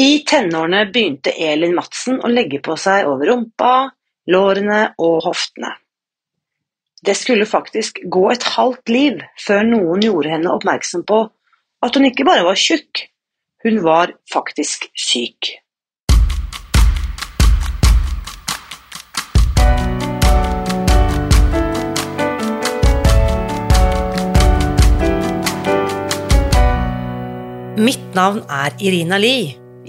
I tenårene begynte Elin Madsen å legge på seg over rumpa, lårene og hoftene. Det skulle faktisk gå et halvt liv før noen gjorde henne oppmerksom på at hun ikke bare var tjukk, hun var faktisk syk. Mitt navn er Irina Lie.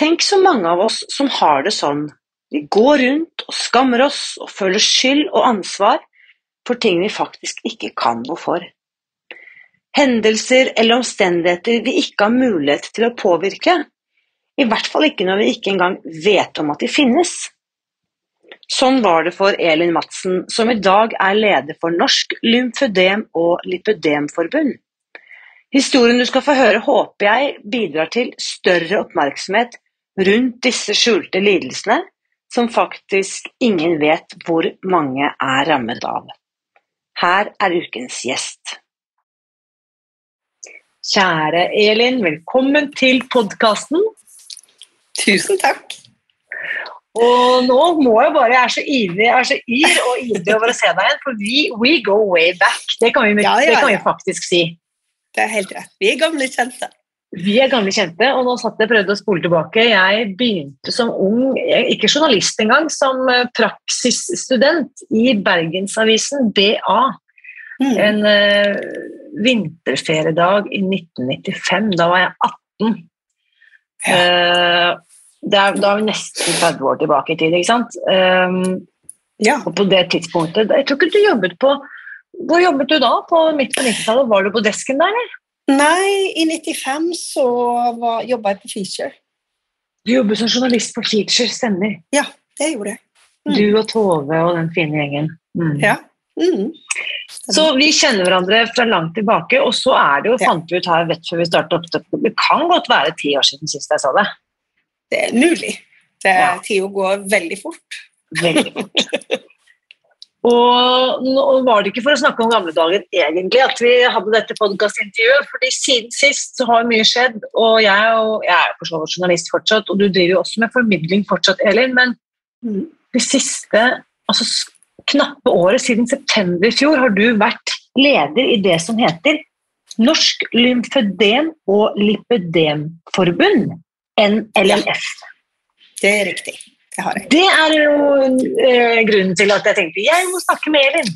Tenk så mange av oss som har det sånn. Vi går rundt og skammer oss og føler skyld og ansvar for ting vi faktisk ikke kan noe for. Hendelser eller omstendigheter vi ikke har mulighet til å påvirke. I hvert fall ikke når vi ikke engang vet om at de finnes. Sånn var det for Elin Madsen, som i dag er leder for Norsk lymfødem- og lipødemforbund. Historien du skal få høre, håper jeg bidrar til større oppmerksomhet rundt disse skjulte lidelsene, som faktisk ingen vet hvor mange er rammet av. Her er ukens gjest. Kjære Elin, velkommen til podkasten. Tusen takk. Og nå må jeg bare Jeg er så ivrig jeg er så yr og ivrig over å se deg igjen, for vi we go way back. Det kan, vi, Ja, ja, det kan vi faktisk si. Det er helt rett. Vi er gamle kjente. Vi er gamle kjente, og nå satt jeg og prøvde å spole tilbake. Jeg begynte som ung, ikke journalist engang, som eh, praksisstudent i Bergensavisen BA. Mm. En uh, vinterferiedag i 1995. Da var jeg 18. Eh, det er, da er vi nesten 30 år tilbake i tid, ikke sant? Um, Ja. og på det tidspunktet Jeg tror ikke du jobbet på Hvor jobbet du da? På midt på 90-tallet? Var du på desken der, eller? Nei, i 95 så var, jobba jeg på Feature. Du jobber som journalist på Feature, stemmer. Ja, det gjorde jeg. Mm. Du og Tove og den fine gjengen. Mm. Ja. Mm. Så vi kjenner hverandre fra langt tilbake, og så er det jo, Ja. fant vi ut her vet før vi startet opp det kan godt være ti år siden sist jeg sa det. Det er mulig. Det Ja. er Tida går veldig fort. Veldig fort. Og nå var det ikke for å snakke om gamle dager egentlig at vi hadde dette podkastintervjuet, fordi siden sist så har mye skjedd, og jeg, og jeg er for så vidt journalist fortsatt, og du driver jo også med formidling fortsatt, Elin, men det siste altså knappe året siden september i fjor har du vært leder i det som heter Norsk lymfødem- og lipødemforbund, NLLF. Det er riktig. Det har jeg. Det er jo eh, grunnen til at jeg tenkte jeg må snakke med Elin.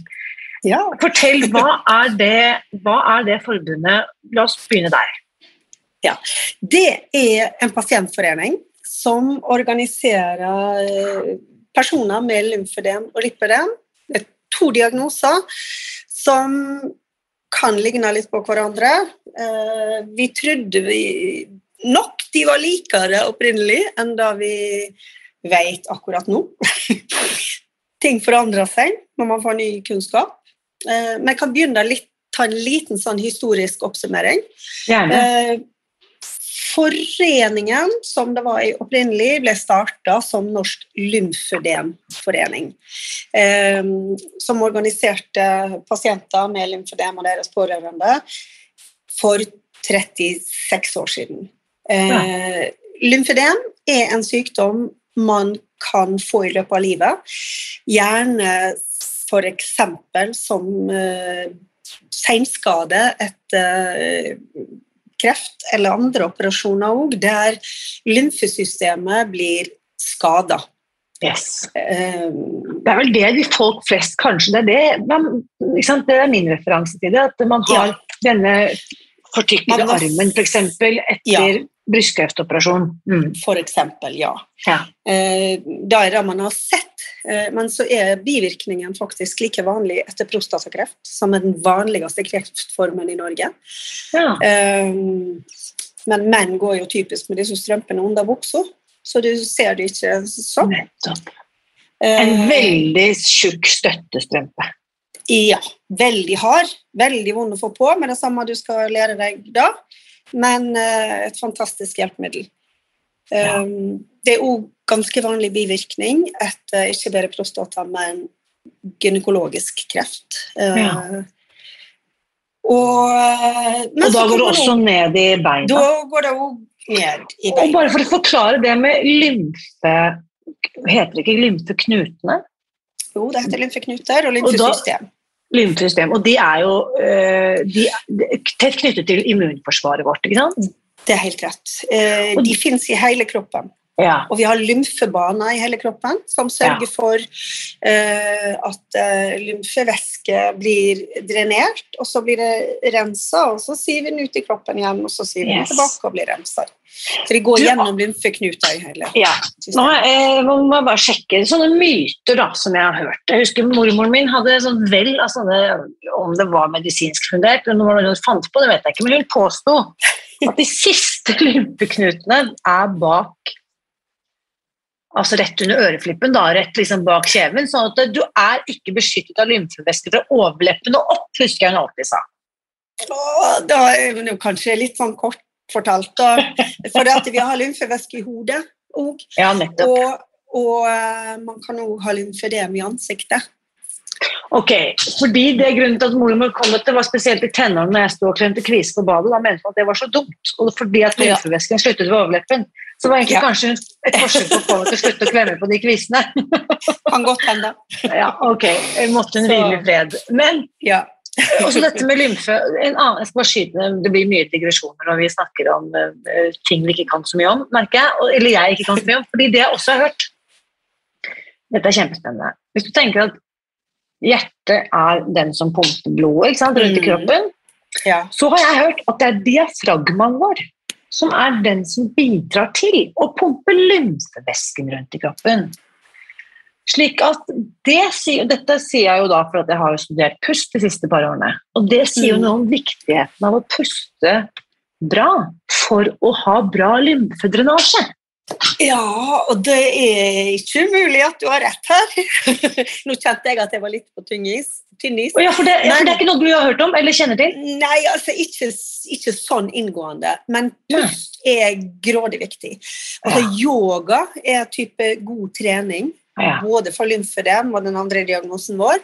Ja. Fortell, hva er det, hva er det forbundet? La oss begynne der. Det er en pasientforening som organiserer eh, personer med lymfødem og lipødem. Det er to diagnoser som kan ligne litt på hverandre. Eh, Vi trodde vi nok de var likere opprinnelig enn da vi vet akkurat nå. Ting forandrer seg når man får ny kunnskap. Eh, Men jeg kan begynne litt, ta en liten sånn historisk oppsummering. Gjerne. Eh, Foreningen, som det var i opprinnelig, ble starta som Norsk lymfødemforening. Eh, som organiserte pasienter med lymfødem og deres pårørende for 36 år siden. Ja. Lymfødem er en sykdom man kan få i løpet av livet. Gjerne f.eks. som uh, seinskade etter uh, kreft eller andre operasjoner òg, der lymfesystemet blir skada. Yes. Eh, Det er vel det de folk flest kanskje Det er, det, man, det er min referanse til det. At man har Ja. denne fortykkede Man armen f.eks. etter Ja. Brystkreftoperasjon. Mm. for eksempel, ja. Ja. Eh, da er det man har sett, eh, men så er bivirkningen faktisk like vanlig etter prostatakreft, som er den vanligste kreftformen i Norge. Ja. Eh, men menn går jo typisk med disse strømpene under buksa, så du ser det ikke sånn. Nettopp. Eh, En veldig tjukk støttestrømpe. Ja, veldig hard, veldig vond å få på, med det samme du skal lære deg da, men eh, et fantastisk hjelpemiddel. Ja. Um, det er òg ganske vanlig bivirkning etter ikke bare prostata, men gynekologisk kreft. Eh, Ja. Og, eh, Og da går det også ned i beina. Da går det òg ned i beina. Og bare for å forklare det med lymfe Heter det ikke lymfeknutene? Jo, det heter lymfeknuter og Og da- lymfesystem. Og de er jo øh, de, er tett knyttet til immunforsvaret vårt, ikke sant? Det er helt rett. Eh, de fins i hele kroppen. Ja. Og vi har lymfebaner i hele kroppen som sørger Ja. for uh, at uh, lymfevæske blir drenert, og så blir det rensa, og så siver den ut i kroppen igjen, og så siver den tilbake og blir rensa. Så de går Du- gjennom lymfeknuta i hele ja. Nå systemet. må jeg bare sjekke sånne myter da, som jeg har hørt. Jeg husker mormoren min hadde sånn vel av sånne, om det var medisinsk fundert, eller om hun fant på, det vet jeg ikke, men hun påsto at de siste lymfeknutene er bak Altså rett under øreflippen, da, rett liksom bak kjeven. Sånn at du er ikke beskyttet av lymfevæske fra overleppen og opp, husker jeg hun alltid sa. Da er det kanskje litt sånn kort fortalt, da. For at vi har lymfevæske i hodet òg. Ja. Og, og eh, man kan òg ha lymfedem i ansiktet. Ok, fordi det grunnen til at mormor kom etter, var spesielt i tenårene når jeg sto og klemte kvise på badet. Da mente man at det var så dumt. Og fordi at lymfevæsken sluttet ved overleppen. Så var egentlig Ja. kanskje et forsøk på å få meg til å slutte å klemme på de kvisene. Kan godt hende. Ja, ok, jeg måtte hun Så- hvile i fred. Men Ja. også dette med lymfe en annen, Jeg skal bare skyte Det blir mye digresjoner når vi snakker om uh, ting vi ikke kan så mye om, merker jeg. Eller jeg ikke kan så mye om. Fordi det jeg også har hørt Dette er kjempespennende. Hvis du tenker at hjertet er den som pumper blodet rundt i Mm. kroppen, ja. så har jeg hørt at det er diafragmaen vår som er den som bidrar til å pumpe lymfevæsken rundt i kroppen. Slik at det Dette sier jeg jo da for at jeg har studert pust de siste par årene. Og det sier jo Mm. noe om viktigheten av å puste bra for å ha bra lymfedrenasje. Ja, og det er ikke umulig at du har rett her. Nå kjente jeg at jeg var litt på tynn is. Tynn is. Ja, for det, ja, for det er ikke noe du har hørt om eller kjenner til? Nei, altså ikke, ikke sånn inngående, men pust er grådig viktig. Altså, Ja. Yoga er type god trening, Ja. både for lymfedem og den andre diagnosen vår,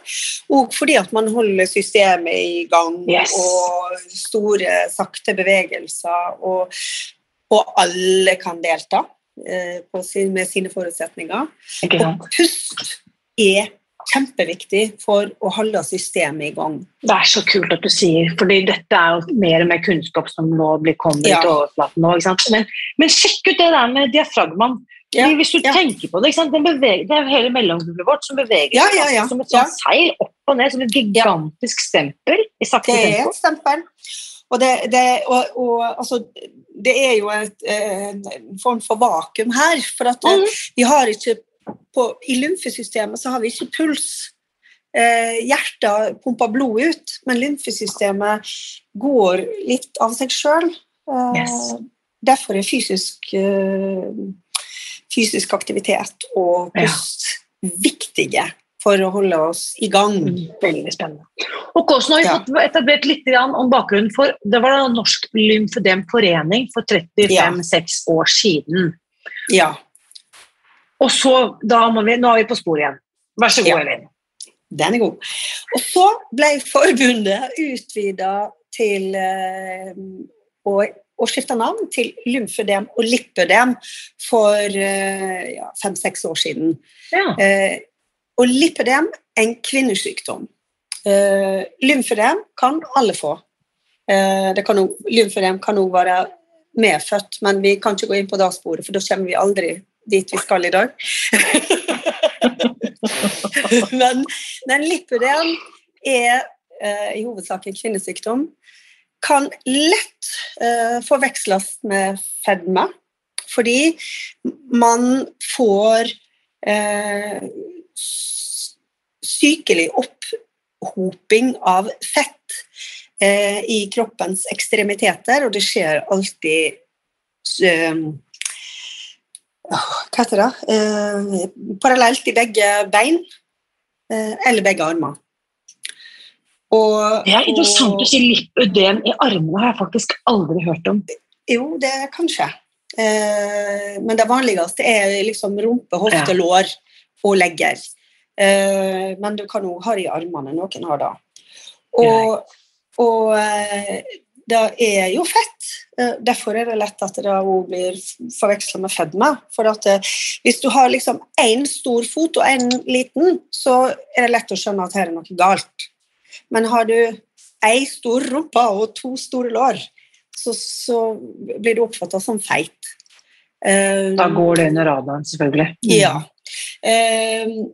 og fordi at man holder systemet i gang, Yes. og store, sakte bevegelser, og, og alle kan delta sin, med sine forutsetninger. Og pust er kjempeviktig for å holde systemet i gang. Det er så kult at du sier, fordi dette er jo mer og mer kunnskap som nå blir kommet Ja. til overflaten nå. Sant? Men, men sjekk ut det der med diafragmaen. Ja, Hvis du ja. tenker på det, ikke sant? Den beveger, det er jo hele mellomgulvet vårt som beveger seg som et sånt seil opp og ned, som et gigantisk stempel i sakte Det er tempo. et stempel. Og det, det, og, og, altså, det er jo et, en form for vakuum her. For at Mhm. vi har ikke på, I lymfesystemet så har vi ikke puls. Eh, hjertet pumper blod ut, men lymfesystemet går litt av seg sjøl. Eh, Yes. Derfor er fysisk, eh, fysisk aktivitet og Ja. viktige for å holde oss i gang. Veldig spennende. Og Kåsen har vi Ja. fått etablert litt om bakgrunnen for Det var da Norsk Lymfødem Forening for 35-6 år siden. Ja. Og så, da må vi, Nå er vi på sporet igjen. Vær så god, Ja. Elin. Den er god. Og så ble forbundet utvida til eh, å, å skifte navn til lymfødem og lipødem for eh, ja, fem-seks år siden. Ja. Eh, og lipødem en kvinnesykdom. Uh, lymfødem kan alle få. Uh, kan lymfødem kan òg være medfødt, men vi kan ikke gå inn på det sporet, for da kommer vi aldri dit vi skal i dag. men, men lipødem er uh, i hovedsak en kvinnesykdom. Kan lett eh, forveksles med fedme, fordi man får eh, sykelig opphoping av fett eh, i kroppens ekstremiteter, og det skjer alltid eh, Hva heter det? Eh, parallelt i begge bein eh, eller begge armer. Og, det er interessant å si lipødem i armene, har jeg faktisk aldri hørt om. Jo, det kan skje. Eh, men det vanligste er liksom rumpe, hofte, lår og legger. Eh, men du kan òg ha det i armene. Noen har det. Og, og eh, det er jo fett. Eh, derfor er det lett at det òg blir forveksla med fedme. For at hvis du har liksom én stor fot og én liten, så er det lett å skjønne at her er noe galt. Men har du ei stor rumpe og to store lår, så, så blir du oppfatta som feit. Da går det under radaren, selvfølgelig. Mm. Ja. Um,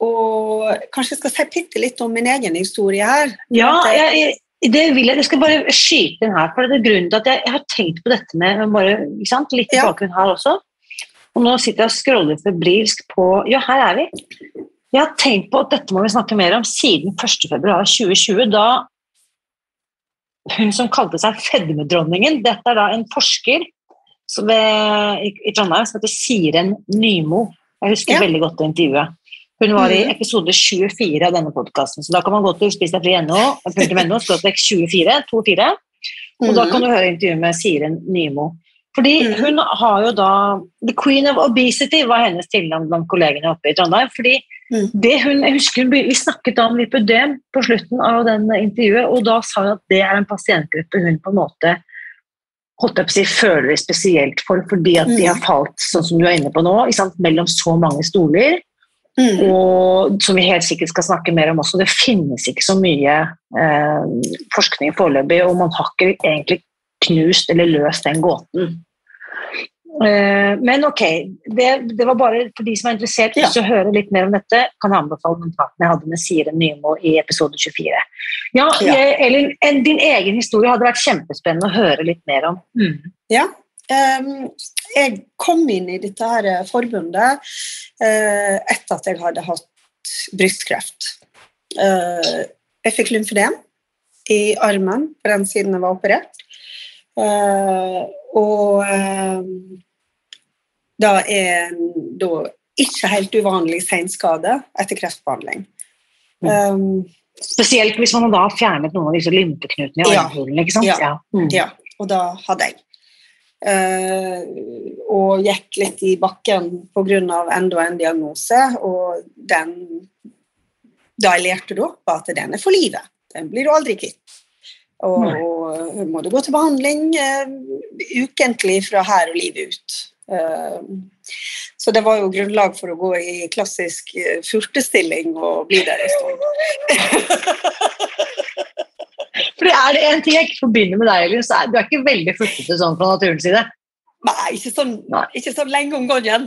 og kanskje jeg skal si bitte litt om min egen historie her. Ja, jeg, det vil jeg. Jeg skal bare skyte inn her. for det er grunnen til at Jeg, jeg har tenkt på dette med bare, litt ja. bakgrunn her også. Og nå sitter jeg og scroller febrilsk på Ja, her er vi. Jeg har tenkt på at dette må vi snakke mer om siden 1.2.2020, da hun som kalte seg fedmedronningen Dette er da en forsker ved, i, i Trondheim som heter Siren Nymo. Jeg husker ja. veldig godt det intervjuet. Hun var i mm. episode 24 av denne podkasten, så da kan man gå til spisdegfri.no, 24, 24, og da kan du høre intervjuet med Siren Nymo. Fordi mm. hun har jo da The Queen of Obesity var hennes tilnavn blant kollegene oppe i Trondheim. fordi mm. det hun, jeg husker Vi snakket om lipødem på slutten av den intervjuet, og da sa hun at det er en pasientgruppe hun på en måte holdt jeg på å si, føler spesielt for, fordi at de har falt sånn som du er inne på nå, mellom så mange stoler. Mm. Og som vi helt sikkert skal snakke mer om også, det finnes ikke så mye eh, forskning foreløpig, og man har ikke egentlig knust eller løst den gåten. Eh, men ok, det, det, var bare for de som er interessert i ja. å høre litt mer om dette, kan jeg anbefale kontakten jeg hadde med Sire Nymo i episode 24. Ja, ja. Elin, din egen historie hadde vært kjempespennende å høre litt mer om. Mm. Ja, um, jeg kom inn i dette her forbundet uh, etter at jeg hadde hatt brystkreft. Uh, jeg fikk lymfedem i armen på den siden jeg var operert. Uh, og det er da ikke helt uvanlig senskade etter kreftbehandling. Um, Spesielt hvis man da har fjernet noen av disse lymfeknutene i armhulene. ikke sant? Ja, mm. ja, og da hadde jeg. Uh, og gikk litt i bakken pga. enda en diagnose, og den da jeg lærte det opp, at den er for livet. Den blir du aldri kvitt. Og, og må du gå til behandling uh, ukentlig fra her og livet ut. Eh, så det var jo grunnlag for å gå i klassisk eh, furtestilling og bli der en stund. for Er det en ting jeg ikke forbinder med deg, Elin, så er du er ikke veldig furtete sånn fra naturens side? Nei, ikke sånn, Nei. Ikke sånn lenge om gangen.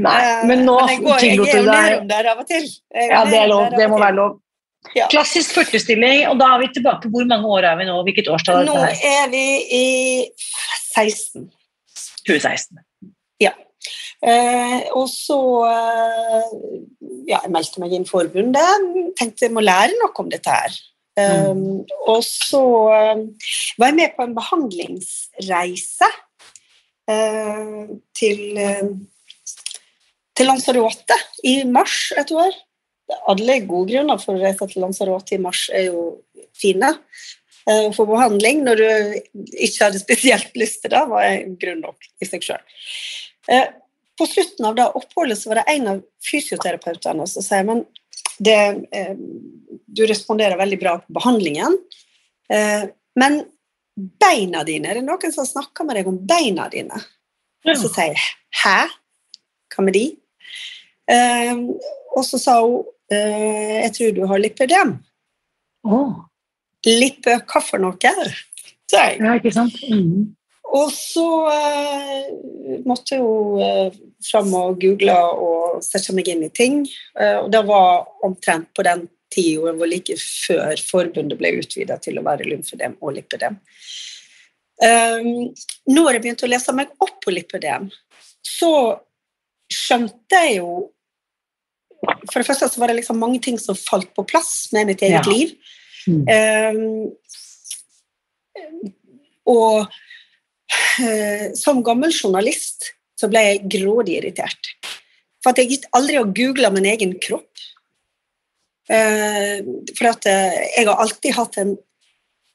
Nei, eh, men nå tillot du deg Jeg er jo nedom der av og til. Ja, det er lov. Det må være lov. Ja. Klassisk førtestilling, og da er vi tilbake. Hvor mange år er vi nå? Hvilket årstall er dette? Nå er vi i 16. 2016. Ja. Eh, og så eh, ja, jeg meldte meg inn i forbundet. Tenkte jeg må lære noe om dette her. Mm. Um, og så eh, var jeg med på en behandlingsreise uh, til, uh, til Lanzarote i mars et år. Alle gode grunner for å reise til Lanzarote i mars er jo fine. Uh, for behandling når du ikke hadde spesielt lyst til det, var en grunn nok i seg sjøl. Eh, på slutten av det oppholdet så var det en av fysioterapeutene som sier men det, eh, du responderer veldig bra på behandlingen, eh, men beina dine Er det noen som snakker med deg om beina dine? Ja. Så sier jeg 'hæ? Hva med de?' og så sa hun 'jeg tror du har lipødem'. Oh. Lippe hva for noe? Ja, ikke sant? Mm. Og så eh, måtte jeg jo eh, fram og google og sette meg inn i ting. Eh, og det var omtrent på den tida hvor like før forbundet ble utvida til å være lymfedem og lipedem. Um, når jeg begynte å lese meg opp på lipedem, så skjønte jeg jo For det første så var det liksom mange ting som falt på plass med mitt eget Ja. liv. Mm. Um, og eh, som gammel journalist så ble jeg grådig irritert. For at jeg gikk aldri og googla min egen kropp. Eh, for at eh, jeg har alltid hatt en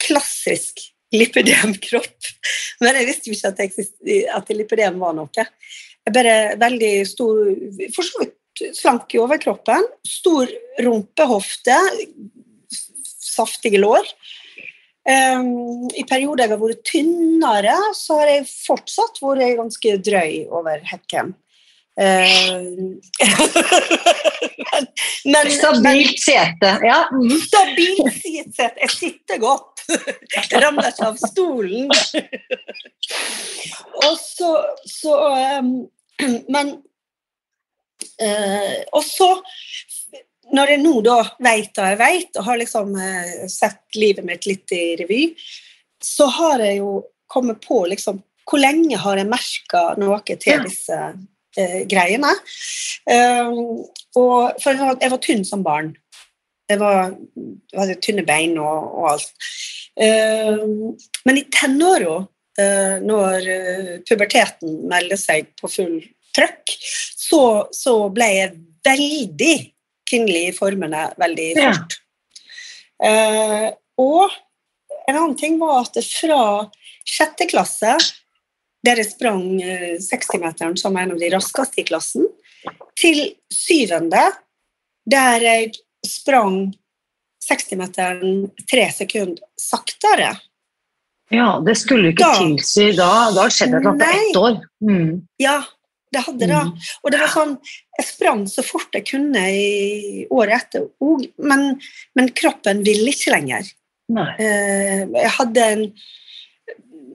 klassisk lipødemkropp. Men jeg visste jo ikke at, jeg, at lipødem var noe. Jeg bare veldig stor For så vidt slank i overkroppen. Stor rumpehofte. Saftige lår. Um, I perioder jeg har vært tynnere, så har jeg fortsatt vært ganske drøy over hekken. Um, men, men, Stabilt sete. Ja. mhm. stabilt sete. Jeg sitter godt. Jeg ramler ikke av stolen. Og så, så um, Men uh, Og så når jeg nå da veit det jeg vet, og har liksom eh, sett livet mitt litt i revy, så har jeg jo kommet på liksom Hvor lenge har jeg merka noe til disse eh, greiene? Um, og for jeg var, jeg var tynn som barn. Jeg, var, hadde tynne bein og, og alt. Um, men i tenåra, uh, når eh, puberteten meldte seg på full trøkk, så, så ble jeg veldig kvinnelig i formene veldig Ja. fort. Eh, og en annen ting var at fra sjette klasse, der jeg sprang eh, 60-meteren som en av de raskeste i klassen, til syvende, der jeg sprang 60-meteren tre sekunder saktere. ja, det skulle ikke tilsi da. Da skjedde det noe på ett år. Mm. Ja, det hadde det. Mm. Og det var sånn Jeg sprang så fort jeg kunne i året etter òg, men, men kroppen ville ikke lenger. Nei. Eh, jeg hadde en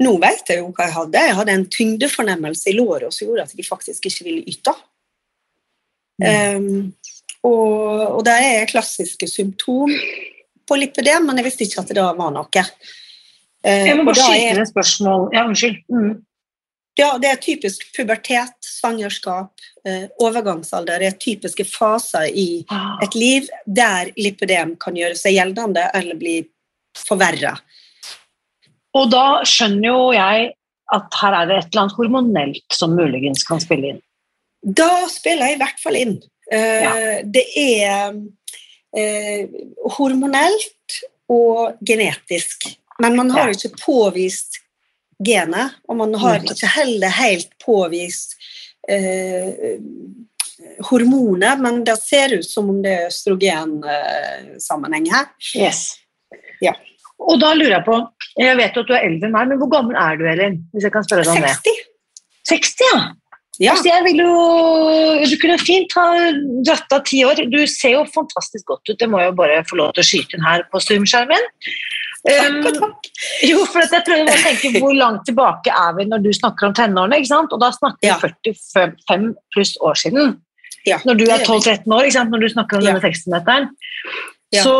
Nå vet jeg jo hva jeg hadde. Jeg hadde en tyngdefornemmelse i låret som gjorde at jeg faktisk ikke ville yte. Um, og, og det er klassiske symptom på lipidem, men jeg visste ikke at det da var noe. Eh, Jeg må bare skyte inn et spørsmål. Ja, unnskyld. Mm. Ja, det er typisk pubertet, svangerskap, eh, overgangsalder. Det er typiske faser i Ah. et liv der lipødem kan gjøre seg gjeldende eller bli forverra. Og da skjønner jo jeg at her er det et eller annet hormonelt som muligens kan spille inn. Da spiller jeg i hvert fall inn. Eh, Ja. Det er eh, hormonelt og genetisk. Men man har ikke påvist genet, og man har ikke heller helt påvist eh, hormonet, men det ser ut som om det er østrogensammenheng her. Yes. Ja. Og da lurer jeg på, jeg vet jo at du er eldre enn meg, men hvor gammel er du, Elin? Hvis jeg kan spørre deg om det. 60. 60, ja. Ja. Altså, jeg vil jo, du kunne fint ha dratt av ti år. Du ser jo fantastisk godt ut, det må jeg jo bare få lov til å skyte inn her på Zoom-skjermen. Um, jo, for jeg prøver å tenke hvor langt tilbake er vi når du snakker om tenårene, ikke sant? Og da snakker vi Ja. 45 pluss år siden. Ja, Når du er 12-13 år, ikke sant? når du snakker om Ja. denne 60-meteren. Ja. Så,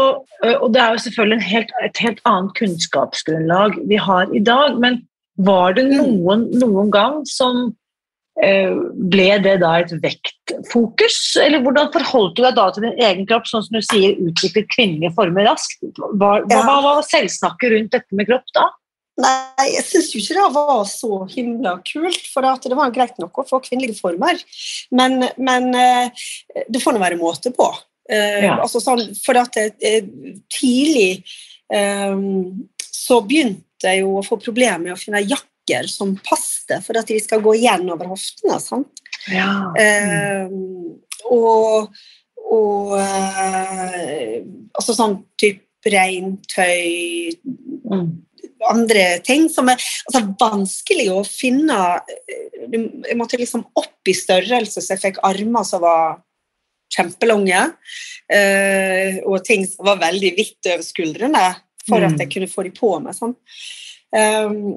og det er jo selvfølgelig en helt, et helt annet kunnskapsgrunnlag vi har i dag, men var det Mm. noen, noen gang som ble det da et vektfokus? Eller hvordan forholdt du deg da til din egen kropp, sånn som du sier, utviklet kvinnelige former raskt? Hva, Ja. hva var selvsnakket rundt dette med kropp da? Nei, jeg syns jo ikke det var så himla kult, for at det var greit nok å få kvinnelige former. Men, men eh, det får nå være måte på. Eh, Ja. altså sånn, for at eh, tidlig um, så begynte jeg jo å få problemer med å finne jakker som passte, for at de skal gå igjen over hoftene. sant? Ja. Eh, og og eh, altså sånn type regntøy, Mm. andre ting som er altså, vanskelig å finne eh, Jeg måtte liksom opp i størrelse, så jeg fikk armer som var kjempelange, eh, og ting som var veldig hvitt over skuldrene, for Mm. at jeg kunne få de på meg. Sånn. Um,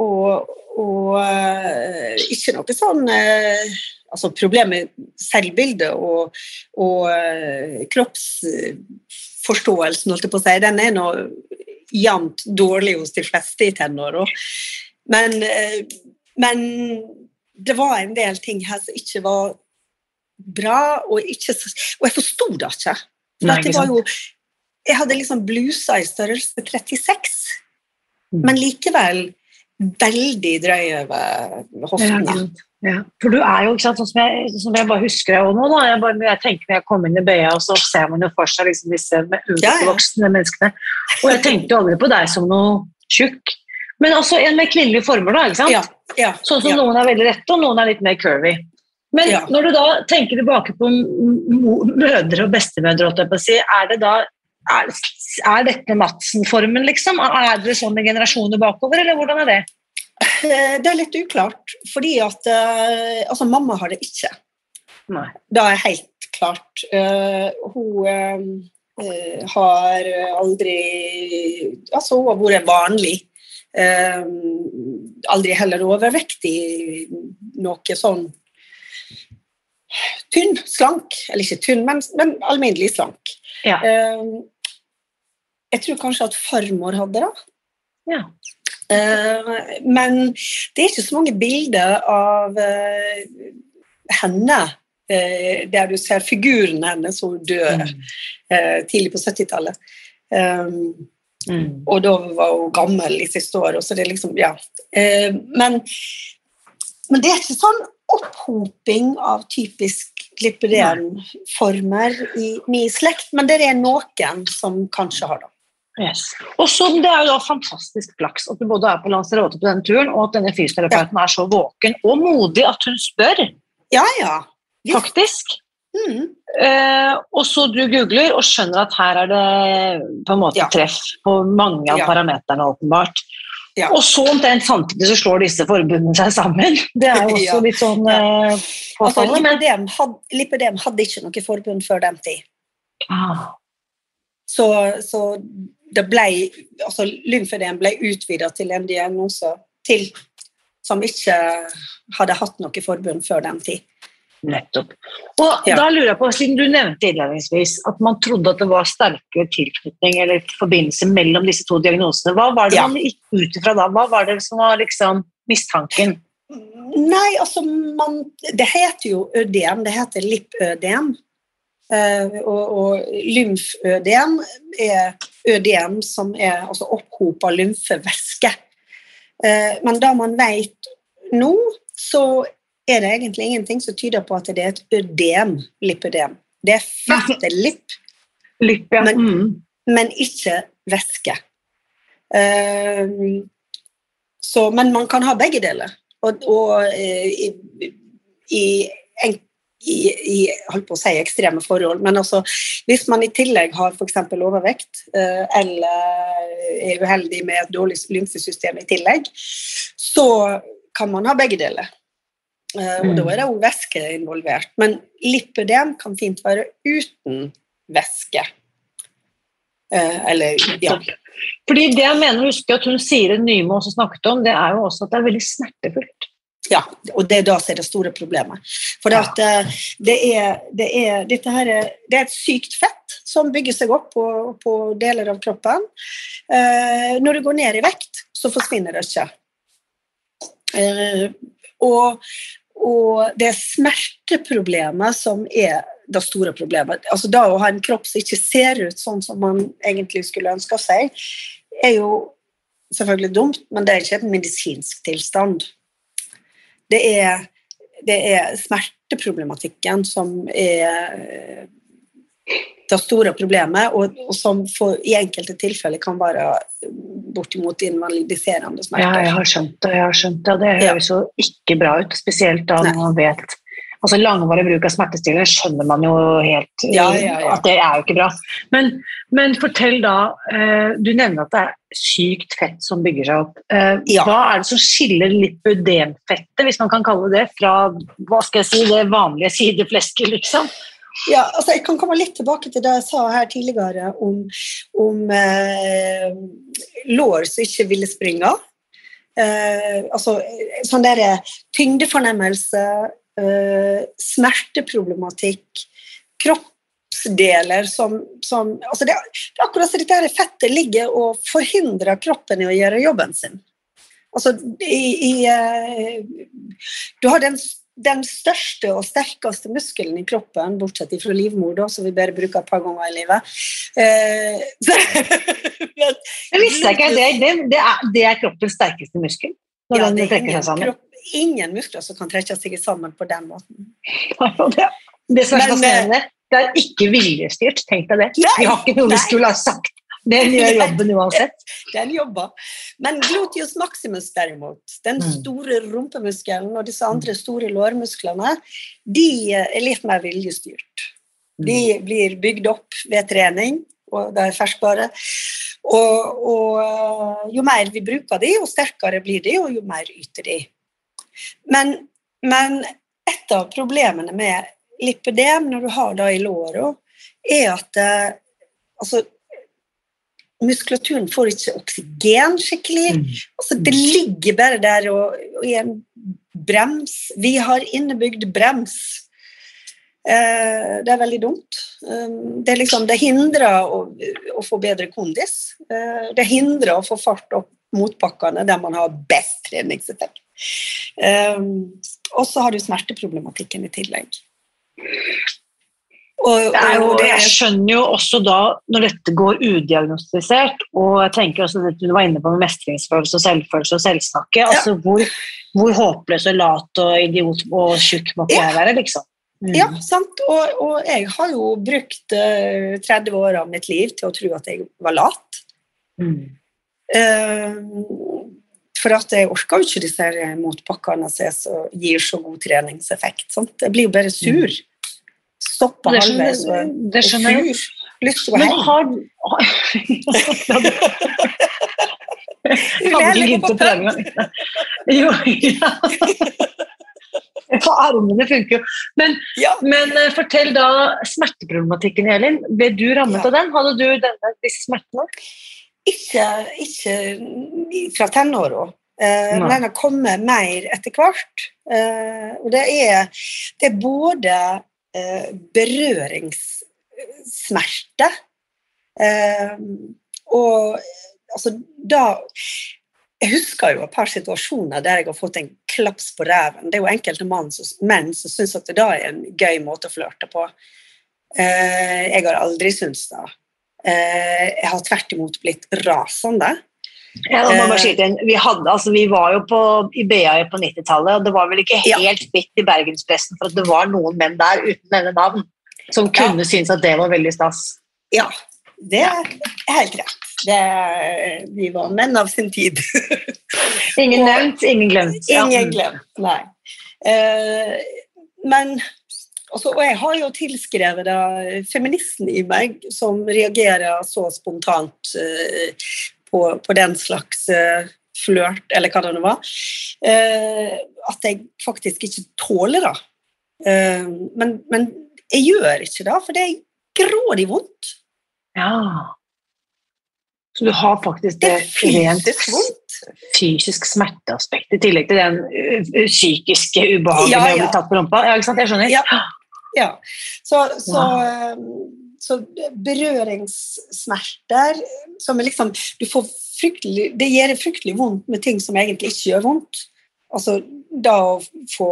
og, og uh, ikke noe sånn uh, altså problem med selvbildet og, og uh, kroppsforståelsen, holdt jeg på å si, den er nå jevnt dårlig hos de fleste i tenåra. Men, men det var en del ting her som ikke var bra, og, ikke, og jeg forsto det ikke. Nei, ikke det var jo, jeg hadde liksom blusa i størrelse 36, mm. men likevel veldig drøy over hoftene. Ja, ja. For du er jo, ikke sant, sånn som jeg, som jeg bare husker deg nå, da. Jeg, bare, jeg tenker når jeg kommer inn i BA, og så ser man jo for seg liksom disse voksne ja, menneskene. Og jeg tenkte jo aldri på deg som noe tjukk. Men også en med kvinnelige former, da. ikke sant? sånn som noen er veldig rette, og noen er litt mer curvy. Men når du da tenker tilbake på mødre og bestemødre, er det da er, er dette Madsen-formen, liksom? Er det sånn i generasjoner bakover, eller hvordan er det? Eh, det er litt uklart, fordi at uh, Altså, mamma har det ikke. Nei. Det er helt klart. Uh, hun uh, har aldri Altså, hun har vært vanlig. aldri heller overvektig. Noe sånn tynn, slank. Eller ikke tynn, men, men alminnelig slank. Ja. Jeg tror kanskje at farmor hadde det. Ja. Uh, men det er ikke så mange bilder av uh, henne uh, der du ser figuren hennes som dør mm. tidlig på 70-tallet. Um, mm. Og da var hun gammel i siste år. Så det er liksom, ja. men, men det er ikke sånn opphoping av typisk lipidem-former i min slekt, men det er noen som kanskje har det. Yes. Og så Det er jo da fantastisk flaks at du både er på Lanzarote på denne turen, og at denne fysioterapeuten ja. er så våken og modig at hun spør. Ja, ja. Yes. Faktisk. Mm. Eh, og så du googler og skjønner at her er det på en måte ja. treff på mange av ja. parameterne, åpenbart. Ja. Og så omtrent samtidig så slår disse forbundene seg sammen. Det er jo også litt sånn eh, påfallende. Altså, lipødem, had, hadde ikke noe forbund før den tid. Ah. Så, så det ble, altså lymfødem ble utvida til en diagnose til som ikke hadde hatt noe forbund før den tid. Nettopp. Og ja. da lurer jeg på, Siden du nevnte innledningsvis at man trodde at det var sterkere tilknytning eller forbindelse mellom disse to diagnosene, hva var det ja. man gikk ut ifra da? Hva var det som var liksom mistanken? Nei, altså man, Det heter jo ødem, det heter lipødem. Uh, og, og lymfødem er ødem som er altså opphopa lymfevæske. Uh, men da man vet nå, så er det egentlig ingenting som tyder på at det er et ødem, lipødem. Det er fette Lipp, ja. men, mm. men, ikke væske. Uh, så, men man kan ha begge deler. Og, og i, i en, i, i holdt på å si ekstreme forhold. Men altså, hvis man i tillegg har f.eks. overvekt eh, eller er uheldig med et dårlig lymfesystem i tillegg, så kan man ha begge deler. Eh, og da er det òg væske involvert. Men lipødem kan fint være uten væske. Eh, eller ja. Fordi det jeg mener, husker at hun sier det Nymo også snakket om, det er jo også at det er veldig smertefullt. Ja, og det er da som er det store problemet. For det at, det, er, det, er, dette her er, det er et sykt fett som bygger seg opp på, på deler av kroppen. Eh, når du går ned i vekt, så forsvinner det ikke. Eh, og, og det er smerteproblemet som er det store problemet. Altså da Å ha en kropp som ikke ser ut sånn som man egentlig skulle ønske seg, er jo selvfølgelig dumt, men det er ikke en medisinsk tilstand det er, det er smerteproblematikken som er det store problemet, og, og som for, i enkelte tilfeller kan være bortimot invalidiserende smerter. Ja, jeg har skjønt det. jeg har skjønt det, Det høres jo ikke bra ut, spesielt da man vet altså Langvarig bruk av smertestillende skjønner man jo helt ja, ja, ja. at det er jo ikke bra. Men, men fortell da eh, Du nevner at det er sykt fett som bygger seg opp. Eh, hva er det som skiller lipødemfettet, hvis man kan kalle det det, fra hva skal jeg si, det vanlige sideflesket, liksom? Ja, altså Jeg kan komme litt tilbake til det jeg sa her tidligere om, om eh, lår som ikke ville springe. Eh, altså sånn derre tyngdefornemmelse, eh, smerteproblematikk, kroppsdeler som, som altså det, det, er akkurat som dette fettet ligger og forhindrer kroppen i å gjøre jobben sin. Altså, i, i, uh, du har den, den, største og sterkeste muskelen i kroppen, bortsett fra livmor, da, som vi bare bruker et par ganger i livet. Uh, jeg visste ikke det. Det, det, er, det er kroppens sterkeste muskel? ja, den trekker seg sammen? kropp, ingen, muskler som kan trekke seg sammen på den måten. det som er eh, fascinerende, det er ikke viljestyrt, tenk deg det. Nei, vi har ikke noe vi skulle ha sagt den gjør jobben uansett. Den jobber. Men gluteus maximus, derimot, den mm. store rumpemuskelen og disse andre store lårmusklene, de er litt mer viljestyrt. Mm. De blir bygd opp ved trening, og det er ferskvare. Og, og, eh, jo mer vi bruker de, jo sterkere blir de, og jo mer yter de. Men, men et av problemene med lipødem når du har det i låra, er at eh, altså, muskulaturen får ikke oksygen skikkelig. Altså, det ligger bare der og, og i en brems. Vi har innebygd brems. Eh, det er veldig dumt. Um, det, liksom, det, hindrer å, å, få bedre kondis. Eh, det hindrer å få fart opp motbakkene der man har best treningseffekt. Eh, og så har du smerteproblematikken i tillegg. Og, og det, jeg skjønner jo også da, når dette går udiagnostisert, og jeg tenker også at du var inne på med mestringsfølelse og selvfølelse og selvsnakke, ja. altså hvor, hvor, håpløs og lat og idiot og tjukk må jeg være, liksom. Mm. Ja, sant. Og, og, jeg har jo brukt uh, eh, 30 år av mitt liv til å tro at jeg var lat. Mm. Uh, for jeg orker jo ikke disse motbakkene som gir så god treningseffekt. Sant? Jeg blir jo bare sur. Mm stoppa halvveis og det skjønner jeg. Lyst til å gå hjem. Har... Jeg hadde ikke begynt å trene engang. Jo, ja. For armene funker jo. Men, ja. men uh, fortell da smerteproblematikken, Elin. Ble du rammet ja. av den? Hadde du denne, disse smertene? Ikke, ikke fra tenåra. Uh, men den har kommet mer etter hvert. Uh, og det er, det er både uh, berøringssmerte. Og altså da Jeg husker jo et par situasjoner der jeg har fått en klaps på ræven. Det er jo enkelte menn som syns at det da er en gøy måte å flørte på. Jeg har aldri syntes det. Eh, jeg har tvert imot blitt rasende. Ja, da må skyte inn. Vi, hadde, altså, vi var jo på, i BA på 90-tallet, og det var vel ikke helt ja. i bergenspressen for at det var noen menn der uten denne navn som kunne ja. synes at det var veldig stas. Ja, det er helt rett. Det, vi var menn av sin tid. ingen nevnt, ingen glemt. Ingen glemt, nei. Uh, men altså, Og jeg har jo tilskrevet da feministen i meg, som reagerer så spontant uh, på, på den slags uh, flørt, eller hva det nå var, uh, at jeg faktisk ikke tåler det. Men, men, jeg gjør ikke det, for det er grådig vondt. Ja. Så du har faktisk det, det rent vondt. fysisk smerteaspekt i tillegg til den psykiske ubehaget ja, ja. med å bli tatt på rumpa? Ja, ikke sant? Jeg skjønner. Ja. Ja. Så, så wow så berøringssmerter som er liksom du får fryktelig, Det gjør fryktelig vondt med ting som egentlig ikke gjør vondt. Altså da å få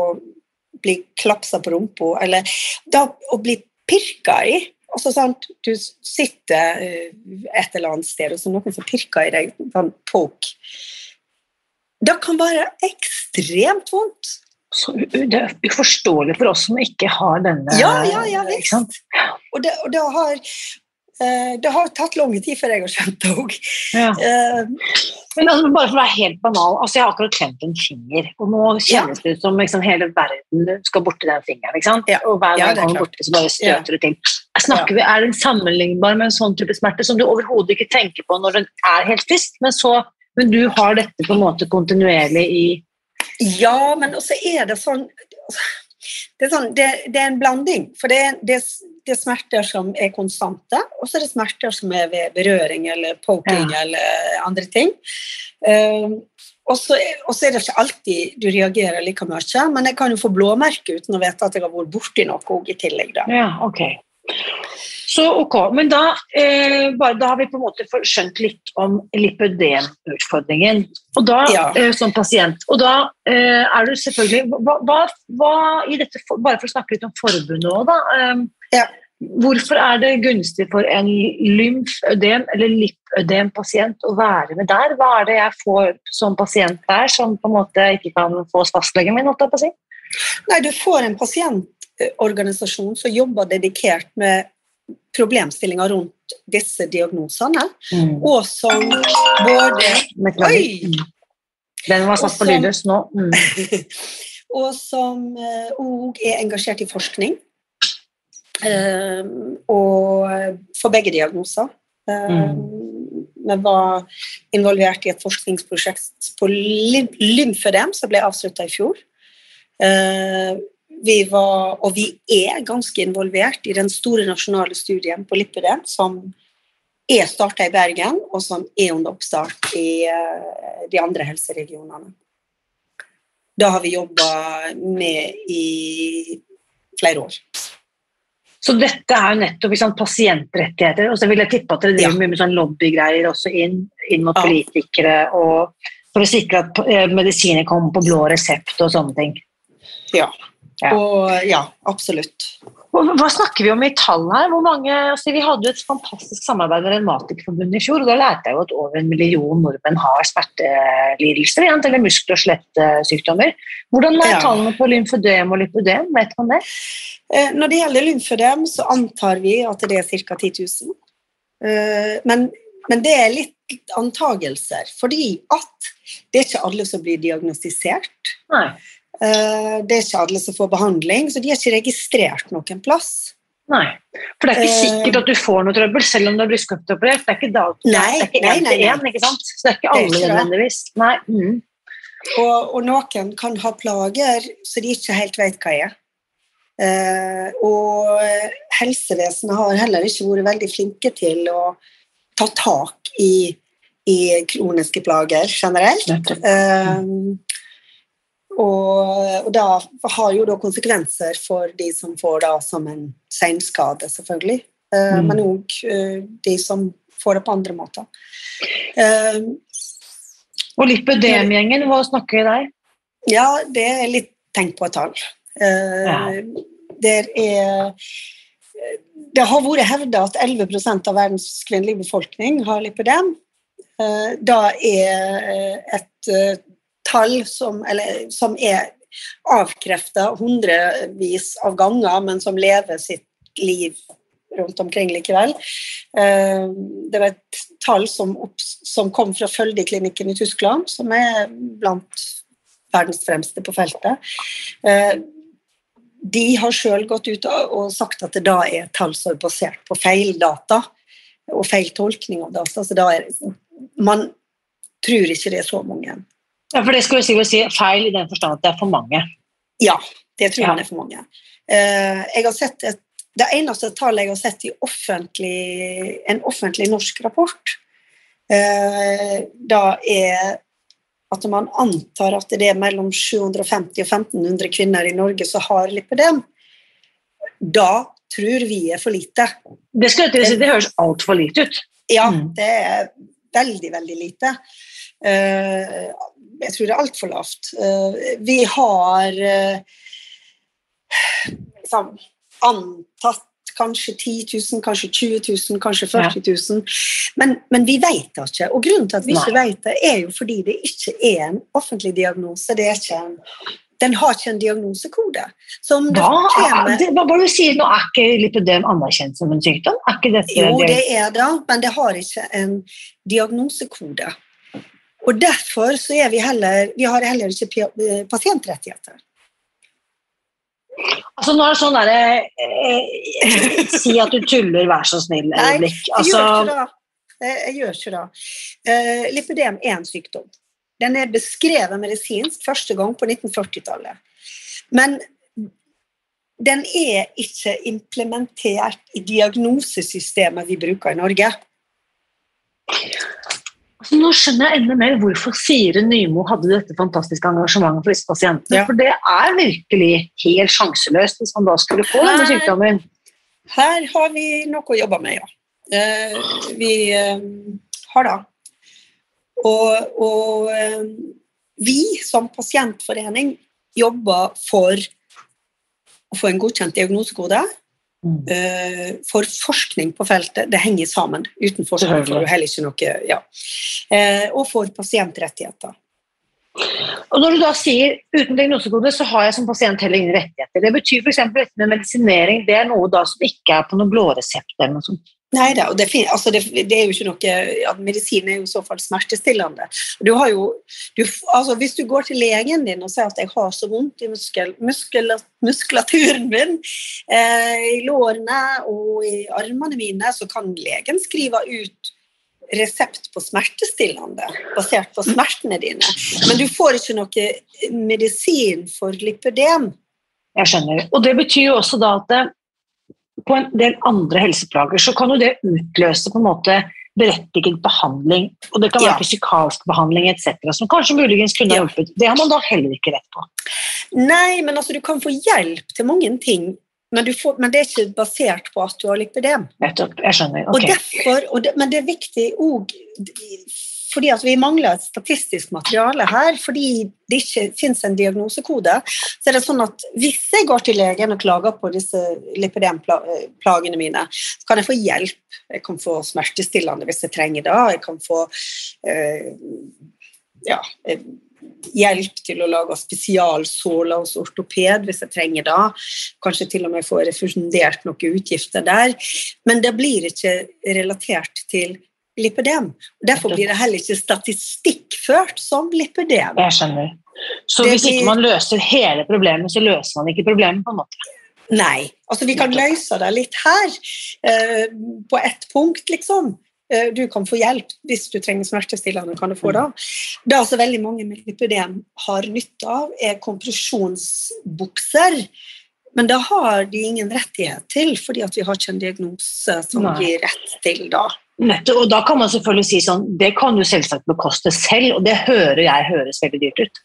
bli klapsa på rumpa, eller da å bli pirka i. Altså, sant? Du sitter eh, et eller annet sted, og så noen som pirker i deg, sånn poke. Det kan være ekstremt vondt så det er uforståelig for oss som ikke har denne Ja, ja, ja visst. Og, det, og det, har, uh, det har tatt lang tid før jeg har skjønt det òg. Ja. Uh, Men altså, bare for å være helt banal, altså jeg har akkurat klemt en finger, og nå kjennes det ut som liksom, hele verden skal borti den fingeren. Ja. Og hver gang ja, den borti, så bare støter det til. Snakker vi, Er den sammenlignbar med en sånn type smerte som du overhodet ikke tenker på når den er helt frisk, men, så, men du har dette på en måte kontinuerlig i ja, men også er det sånn Det er, sånn, det, det er en blanding. For det er, det, det er, smerter som er konstante, og så er det smerter som er ved berøring eller poking ja. eller andre ting. Um, og så er det ikke alltid du reagerer like mye, men jeg kan jo få blåmerke uten å vite at jeg har vært borti noe i tillegg. da. Ja, ok. Så ok, men da, eh, bare, da har vi på en måte skjønt litt om lipødemutfordringen. Og da, Ja. eh, som pasient, og da eh, er du selvfølgelig hva, hva, hva i dette, Bare for å snakke litt om forbundet òg, da. Eh, Ja. Hvorfor er det gunstig for en lymfødem eller lipødem-pasient å være med der? Hva er det jeg får som pasient der, som på en måte ikke kan få hos fastlegen min? holdt jeg på å si? Nei, du får en pasientorganisasjon som jobber dedikert med problemstillinger rundt disse diagnosene, og som både Oi! Mm. Den var satt på lydløs nå. Mm. og som òg er engasjert i forskning. Eh, og for begge diagnoser. Eh, Vi var involvert i et forskningsprosjekt på lymfødem som ble avslutta i fjor. Eh, Vi var, og vi er ganske involvert i den store nasjonale studien på lipødem som er starta i Bergen, og som er under oppstart i eh, de andre helseregionene. Da har vi jobba med i flere år. Så dette er jo nettopp sant, pasientrettigheter. Og så vil jeg tippe at dere driver Ja. mye med sånn lobbygreier også inn, inn mot Ja. politikere, for å sikre at eh, medisiner kommer på blå resept og sånne ting. Ja. Ja. Og ja, absolutt. Hva, snakker vi om i tall her? Hvor mange, altså, vi hadde jo et fantastisk samarbeid med Revmatikerforbundet i fjor, og da lærte jeg jo at over en million nordmenn har smertelidelser, eller muskel- og skjelettsykdommer. Hvordan er Ja. tallene på lymfødem og lipødem? Vet man det? Eh, Når det gjelder lymfødem, så antar vi at det er ca. 10 000. Eh, Men, men det er litt antagelser, fordi at det er ikke alle som blir diagnostisert. Nei. Eh, Det er ikke alle som får behandling, så de er ikke registrert noen plass. Nei. For det er ikke Eh. sikkert at du får noe trøbbel selv om du er brystkreftoperert. Det er ikke, da, Nei, det er ikke én til én, ikke sant? Så det er ikke alle nødvendigvis. Nei. Mm. Og, og noen kan ha plager så de ikke helt vet hva er. Eh, og helsevesenet har heller ikke vært veldig flinke til å ta tak i, i kroniske plager generelt. Eh, og, og da har jo da konsekvenser for de som får det som en seinskade, selvfølgelig. Eh, Mm. Men òg de som får det på andre måter. Eh, Og lipødemgjengen, hva snakker vi der? Ja, det er litt tenkt på et tall. Eh, Ja. Det har vært hevda at 11% av verdens kvinnelige befolkning har lipødem. Det er et eh, tall som, eller, som er avkrefta hundrevis av ganger, men som lever sitt liv rundt omkring likevel. Eh, Det var et tall som, opp, som kom fra Følde-klinikken i Tyskland, som er blant verdens fremste på feltet. Eh, De har sjøl gått ut og sagt at det da er tall som er basert på feil data og feil tolkning av data. Så da er, man tror ikke det er så mange. Ja, for det skulle jeg si feil i den forstand at det er for mange. Ja, det tror Ja. det er for mange. Eh, jeg har sett et, det eneste tallet jeg har sett i offentlig, en offentlig norsk rapport, eh, da er at man antar at det er mellom 750 og 1500 kvinner i Norge som har lipødem. Da tror vi er for lite. Det, skal, jeg si, det høres altfor lite ut. Ja, Mm. det er veldig, veldig lite. Eh, jeg tror det er altfor lavt. Eh, vi har eh, liksom, antatt kanskje 10 000, kanskje 20 000, kanskje 40 000. Men, men vi vet det ikke. Og grunnen til at vi ikke vet det, er jo fordi det ikke er en offentlig diagnose. Det er ikke en, den har ikke en diagnosekode. Som om det Hva, det, hva du sier nå? Er ikke lipødem anerkjent som en sykdom? Jo, det- det er det, men det har ikke en diagnosekode. Og derfor så er vi heller Vi har heller ikke eh, pasientrettigheter. Altså, nå er det sånn derre eh, Si at du tuller, vær så snill. Nei, Altså. Eh, Jeg gjør ikke det. Uh, lipidem er en sykdom. Den er beskrevet medisinsk første gang på 1940-tallet. Men den er ikke implementert i diagnosesystemet vi bruker i Norge. Altså, nå skjønner jeg enda mer hvorfor Sire Nymo hadde dette fantastiske engasjementet for disse pasientene. Ja. For det er virkelig helt sjanseløst hvis man da skulle få denne sykdommen. Her har vi noe å jobbe med, ja. Eh, vi eh, har det. Og, og eh, vi som pasientforening jobber for å få en godkjent diagnosekode. Mm. eh, for forskning på feltet. Det henger sammen. Uten forskning får du heller ikke noe ja. Eh, og for pasientrettigheter. Og når du da sier uten diagnosekode, så har jeg som pasient heller ingen rettigheter. Det betyr f.eks. dette med medisinering, det er noe da som ikke er på noen blå resept eller noe sånt. Nei da, og det, altså det, det er jo ikke noe ja, Medisin er jo i så fall smertestillende. Du har jo, du, altså hvis du går til legen din og sier at 'jeg har så vondt i muskel, muskel, muskulaturen min', eh, i lårene og i armene mine, så kan legen skrive ut resept på smertestillende basert på smertene dine. Men du får ikke noe medisin for lipødem. Jeg skjønner. Og det betyr jo også da at det, på en del andre helseplager så kan jo det utløse på en måte berettiget behandling. Og det kan være Ja. fysikalsk behandling etc. som kanskje muligens kunne ha hjulpet. Det har man da heller ikke rett på. Nei, men altså, du kan få hjelp til mange ting, men, du får, men det er ikke basert på at du har lipidem. Nettopp. Jeg skjønner. Og derfor, og det, men det er viktig òg fordi vi mangler et statistisk materiale her, fordi det ikke finnes en diagnosekode, så er det sånn at hvis jeg går til legen og klager på disse lipidemplagene mine, så kan jeg få hjelp. Jeg kan få smertestillende hvis jeg trenger det. Jeg kan få eh, ja, hjelp til å lage spesialsåler hos ortoped hvis jeg trenger det. Kanskje til og med få refusjonert noen utgifter der. Men det blir ikke relatert til lipødem. Derfor blir det heller ikke statistikkført som lipødem. Jeg skjønner. Så Det hvis ikke man løser hele problemet, så løser man ikke problemet på en måte. Nei. Altså, vi kan løse det litt her, eh, på ett punkt, liksom. Eh, Du kan få hjelp hvis du trenger smertestillende. kan du få Det Det altså veldig mange med lipødem har nytte av, er kompresjonsbukser. Men det har de ingen rettighet til, fordi vi har ikke en diagnose som Nei. gir rett til det. Nettopp, og da kan man selvfølgelig si sånn, det kan du selvsagt bekoste selv, og det hører jeg høres veldig dyrt ut.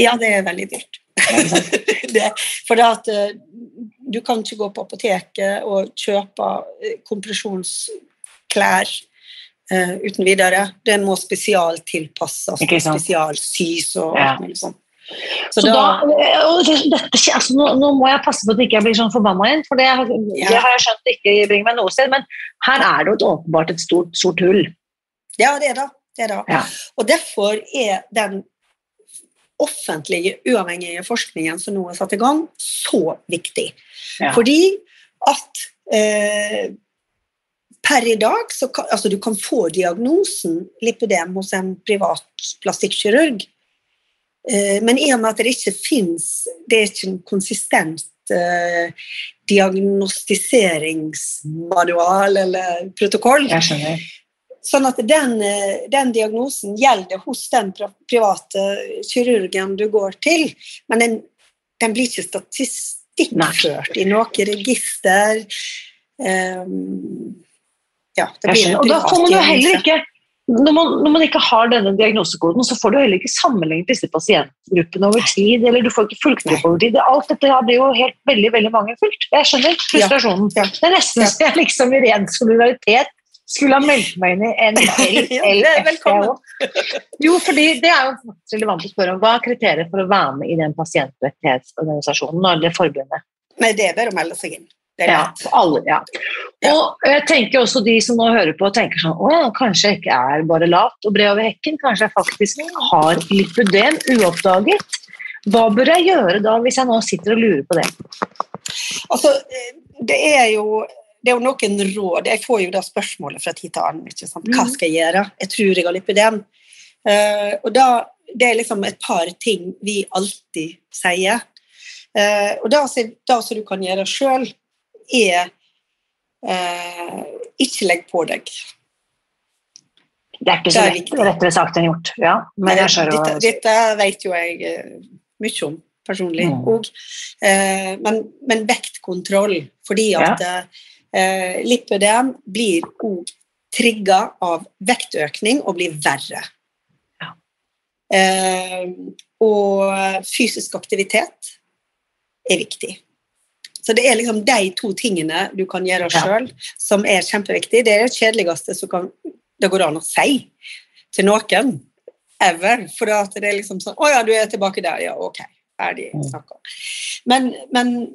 Ja, det er veldig dyrt. det, for det at eh, du kan ikke gå på apoteket og kjøpe eh, kompresjonsklær uh, uten videre. Det må spesialtilpasses spesialsys og alt mulig sånt. Så, da, og dette, altså, nå, nå må jeg passe på at jeg ikke blir sånn forbanna igjen, for det, Ja. det har jeg skjønt ikke bringer meg noe sted, men her er det jo et åpenbart et stort, stort hull. Ja, det er det. det, er det. Ja. Og derfor er den offentlige, uavhengige forskningen som nå er satt i gang, så viktig. Ja. Fordi at eh, per i dag så kan, altså du kan få diagnosen lipødem hos en privat plastikkirurg, men i og med at det ikke fins Det er ikke en konsistent eh, diagnostiseringsmanual eller protokoll. Jeg skjønner. Sånn at den, eh, den diagnosen gjelder hos den private kirurgen du går til, men den, den blir ikke statistikkført i noe register. Um, ja, det blir en privat diagnose. Og da kommer får man jo heller ikke når man, når man ikke har denne diagnosekoden, så får du heller ikke sammenlignet disse pasientgruppene over tid. eller du får ikke fulgt opp over tid. Alt dette blir jo helt veldig veldig mangelfullt. Jeg skjønner frustrasjonen. Ja. Det er nesten Ja. så jeg liksom i ren solidaritet skulle ha meldt meg inn i en Ja, det. LFO. Jo, fordi det er jo relevant å spørre om hva er kriteriet for å være med i den pasientrettighetsorganisasjonen eller forbundet. Nei, det er bare å melde seg inn. Ja, alle, ja. Og jeg tenker også de som nå hører på, tenker sånn Å kanskje jeg ikke er bare lat og bred over hekken. Kanskje jeg faktisk har lipødem uoppdaget. Hva bør jeg gjøre da, hvis jeg nå sitter og lurer på det? Altså, eh, det er jo det er jo noen råd. Jeg får jo da spørsmålet fra tid til annen. Ikke sant? Hva Mhm. skal jeg gjøre? Jeg tror jeg har lipidem. Uh, og da, det er liksom et par ting vi alltid sier. Uh, og da som du kan gjøre sjøl, er eh, ikke legg på deg. Det er ikke så lett, lettere sagt enn gjort. Ja, men jeg skjønner dette, dette vet jo jeg eh, mye om personlig Mm. Og, Eh, men, men vektkontroll, fordi at eh, lipødem blir òg trigga av vektøkning og blir verre. Ja. Eh, og fysisk aktivitet er viktig. Så det er liksom de to tingene du kan gjøre Ja. som er kjempeviktig. Det er det kjedeligste som kan, det går an å si til noen. Ever. For det er liksom sånn Å ja, du er tilbake der. Ja, ok. Ferdig Mm. snakka. Men, men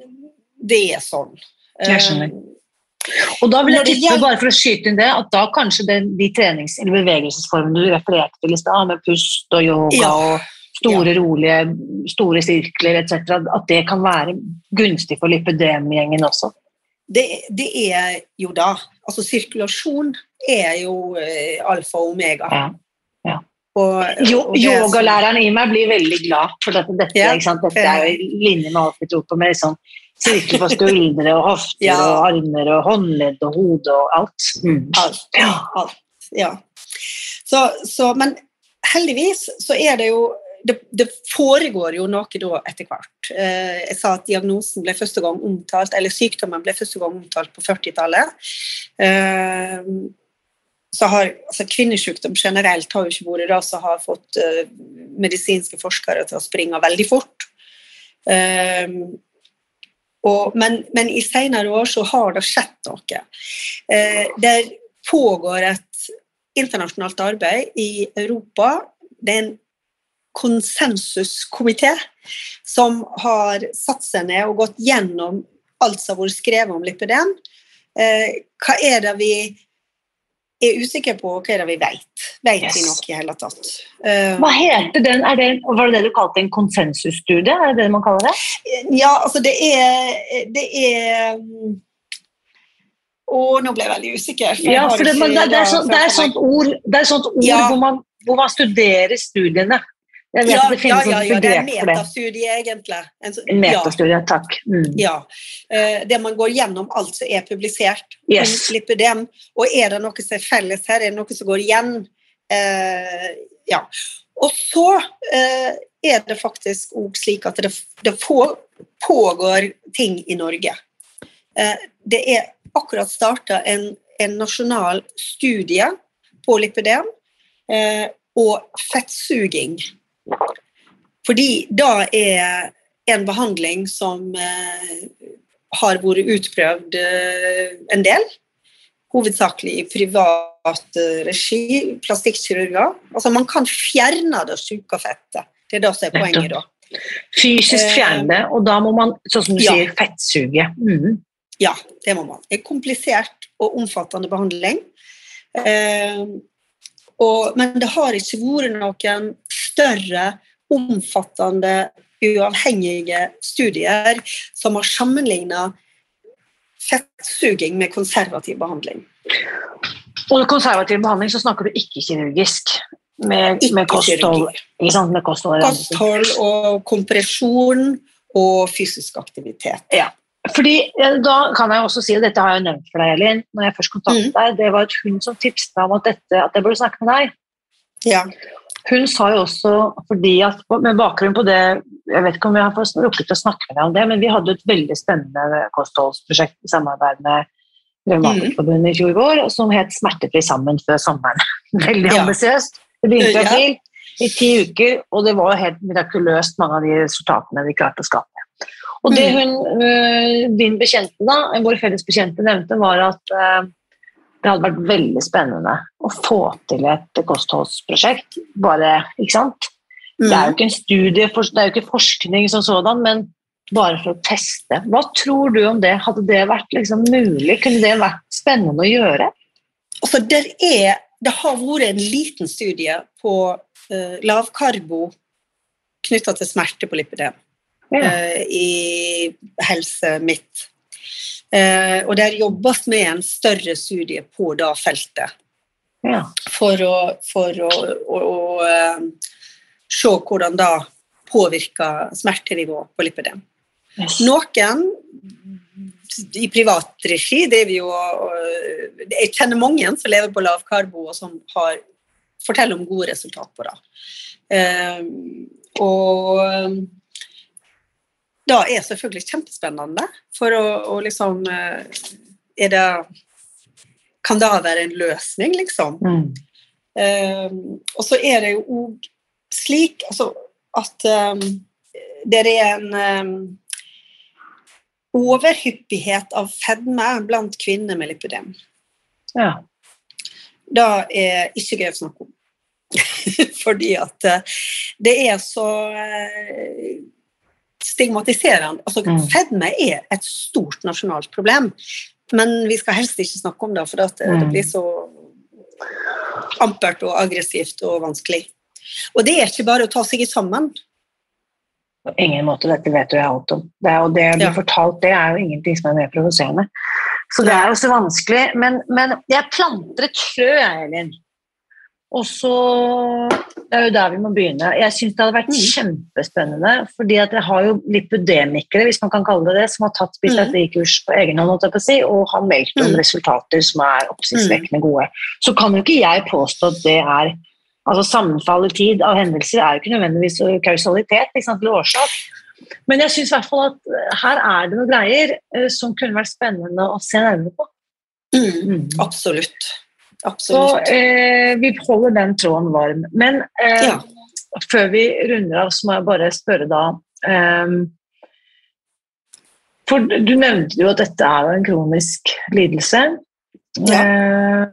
det er sånn. Jeg skjønner. Eh, Og da vil jeg tippe, bare for å skyte inn det, at da kanskje den, de trenings- eller bevegelsesformene du refererte til i stad, med pust og yoga Ja. og store, rolige, store sirkler etc., at det kan være gunstig for lipødemgjengen også. det, det er jo da Altså sirkulasjon er jo eh, alfa og omega. Ja. Og, Jo, og sånn- yogalæreren i meg blir veldig glad, for dette, dette, Ja. dette er jo i linje med alt vi tror på, med sånn sirkel på skuldre og hofter Ja. og armer og håndledd og hode og alt. Mm. Alt. Ja. alt ja. Så, så, men heldigvis så er det jo det, det foregår jo noe da etter hvert. Eh, jeg sa at diagnosen ble første gang omtalt, eller sykdommen ble første gang omtalt på 40-tallet. Eh, så har altså Kvinnesykdom generelt har jo ikke vært det som har fått eh, medisinske forskere til å springe veldig fort. Og, men, men i senere år så har det skjedd noe. Der pågår et internasjonalt arbeid i Europa. Det er en konsensuskomité som har satt seg ned og gått gjennom alt som har vært skrevet om lipidem. Eh, hva er det vi er usikre på, og hva er det vi vet? Vet vi Yes. noe i hele tatt? Eh, Hva heter den? Det, var det det du kalte en konsensusstudie? Er det det man kaller det? Ja, altså det er Det er og Å, nå ble jeg veldig usikker. jeg Ja, for det, det, det, er sånn- det er sånt ord, det er sånt ord Ja. hvor, man, hvor man studerer studiene. Jeg vet Ja, at det finnes ja, ja, ja, det er metastudie, egentlig. En, metastudie, takk. Mm. ja. Uh, det man går gjennom alt som er publisert Yes. og slipper dem. Og er det noe som er felles her, er det noe som går igjen? Uh, ja. Og så uh, er det faktisk òg slik at det, det pågår ting i Norge. Eh, det er akkurat starta en, en nasjonal studie på lipidem eh, og fettsuging. Fordi da er en behandling som eh, har vært utprøvd eh, en del. Hovedsakelig i privat eh, regi, plastikkirurger. Altså man kan fjerne det syke fettet. Det er det som er poenget, da. Fysisk fjerne det, og da må man, sånn som du ja. sier, fettsuge. Mm. Ja, det må man. Det er komplisert og omfattende behandling. Eh, og, men det har ikke vært noen større, omfattende, uavhengige studier som har sammenligna fettsuging med konservativ behandling. Og konservativ behandling så snakker du ikke kirurgisk. Med, Ikke med kosthold. Ikke sant? Med kosthold. Kosthold og kompresjon og fysisk aktivitet. Ja. Fordi da kan jeg også si, og dette har jeg jo nevnt for deg, Elin, når jeg først kontaktet Mm. deg, det var et hun som tipset meg om at, dette, at jeg burde snakke med deg. Ja. Hun sa jo også, fordi at, med bakgrunn på det, jeg vet ikke om vi har rukket å snakke med deg om det, men vi hadde et veldig spennende kostholdsprosjekt i samarbeid med Revmatikerforbundet i fjor vår, som het Smertefri sammen før sommeren. Veldig Ja. ambisiøst. Det begynte i april, i ti uker, og det var helt mirakuløst mange av de resultatene vi klarte å skape. Og det Mm. hun, øh, din bekjente, da, vår felles bekjente, nevnte, var at øh, det hadde vært veldig spennende å få til et kostholdsprosjekt. Bare, ikke sant? Det er jo ikke en studie, det er jo ikke forskning som sådan, men bare for å teste. Hva tror du om det? Hadde det vært liksom mulig? Kunne det vært spennende å gjøre? Altså, det, er, det har vært en liten studie på uh, lavkarbo knytta til smerte på lipidem Ja. uh, i Helse Midt. Eh, og der jobbes med en større studie på det feltet ja. for å, for å, å, å eh, se hvordan det påvirker smertenivået på lipidem. Yes. Noen i privat regi driver jo Jeg kjenner mange som lever på lavkarbo og som har, forteller om gode resultat på det. Eh, og det er selvfølgelig kjempespennende for å, å liksom eh, Er det kan da være en løsning, liksom. Mm. Um, og så er det jo òg slik altså, at um, det er en um, overhyppighet av fedme blant kvinner med lipidem. Ja. Det er ikke gøy å snakke om. Fordi at det er så stigmatiserende. Altså, Mm. Fedme er et stort nasjonalt problem, men vi skal helst ikke snakke om det, for at det, Mm. blir så ampert og aggressivt og vanskelig. Og det er ikke bare å ta seg sammen. På ingen måte, dette vet jo jeg alt om. Det er, og det du Ja. fortalt det er jo ingenting som er mer provoserende. Så det er jo så vanskelig. Men, men jeg planter et frø, Elin. Og så Det er jo der vi må begynne. Jeg syns det hadde vært Mm. kjempespennende, fordi at jeg har jo lipødemikere, hvis man kan kalle det det, som har tatt bilaterikurs på egen hånd, si, og har meldt om Mm. resultater som er oppsiktsvekkende gode. Så kan jo ikke jeg påstå at det er Altså Sammenfall i tid av hendelser er jo ikke nødvendigvis kausalitet ikke sant, eller årsak. Men jeg syns i hvert fall at eh, her er det noen greier eh, som kunne vært spennende å se nærmere på. Mm. Absolutt. Så eh, vi holder den tråden varm. Men eh, Ja. før vi runder av, så må jeg bare spørre da eh, For du nevnte jo at dette er jo en kronisk lidelse. Eh,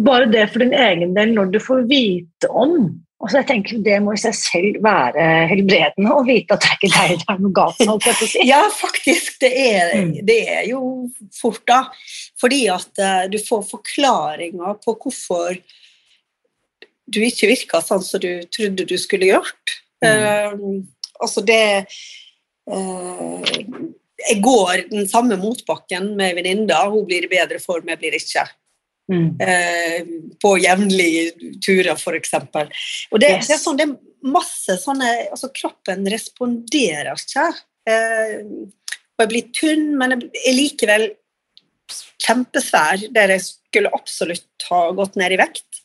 bare det for din egen del, når du får vite om altså jeg tenker Det må i seg selv være helbredende å vite at det er ikke deg det er noe galt med. si. Ja, faktisk. Det er, Mm. det er jo fort, da. Fordi at eh, du får forklaringer på hvorfor du ikke virka sånn som du trodde du skulle gjort. Eh, altså det uh, Jeg går den samme motbakken med venninna. Hun blir i bedre form, jeg blir ikke. Mm. Eh, på jevnlige turer, f.eks. Og det, Yes. det er sånn, det er masse sånne altså Kroppen responderer ikke. Eh, og jeg blir tynn, men jeg er likevel kjempesvær der jeg skulle absolutt ha gått ned i vekt.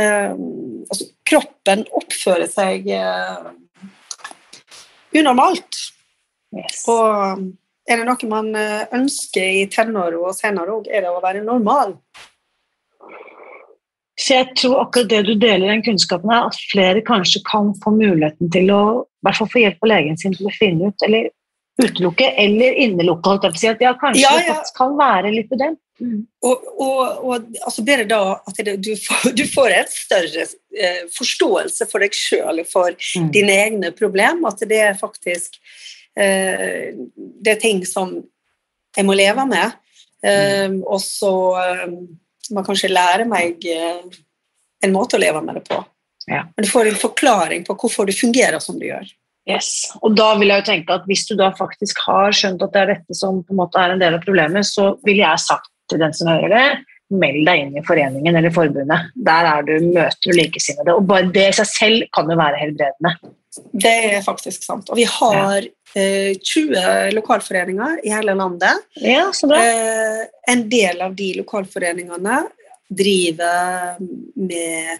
Eh, altså, kroppen oppfører seg eh, unormalt. Yes. Og er det noe man eh, ønsker i tenåra og senere òg, er det å være normal. Så jeg tror akkurat det du deler den kunnskapen her, at flere kanskje kan få muligheten til å i hvert fall få hjelp av legen sin til å finne ut, eller utelukke, eller innelukke, holdt jeg på å si, at ja, kanskje Ja, ja. faktisk kan være lipødem. Mm. Og, og, og altså bedre da at det, du, får, du får en større eh, forståelse for deg sjøl og for Mm. dine egne problem, at det er faktisk eh, Det er ting som jeg må leve med. Eh, Mm. og så må jeg kanskje lærer meg eh, en måte å leve med det på. Ja. Men du får en forklaring på hvorfor du fungerer som du gjør. Yes. Og da vil jeg jo tenke at hvis du da faktisk har skjønt at det er dette som på en måte er en del av problemet, så ville jeg sagt til den som hører det, meld deg inn i foreningen eller forbundet. Der er du, møter du likesinnede. Og bare det i seg selv kan jo være helbredende. Det er faktisk sant. Og vi har eh, 20 lokalforeninger i hele landet. Ja, så bra. Eh, en del av de lokalforeningene driver med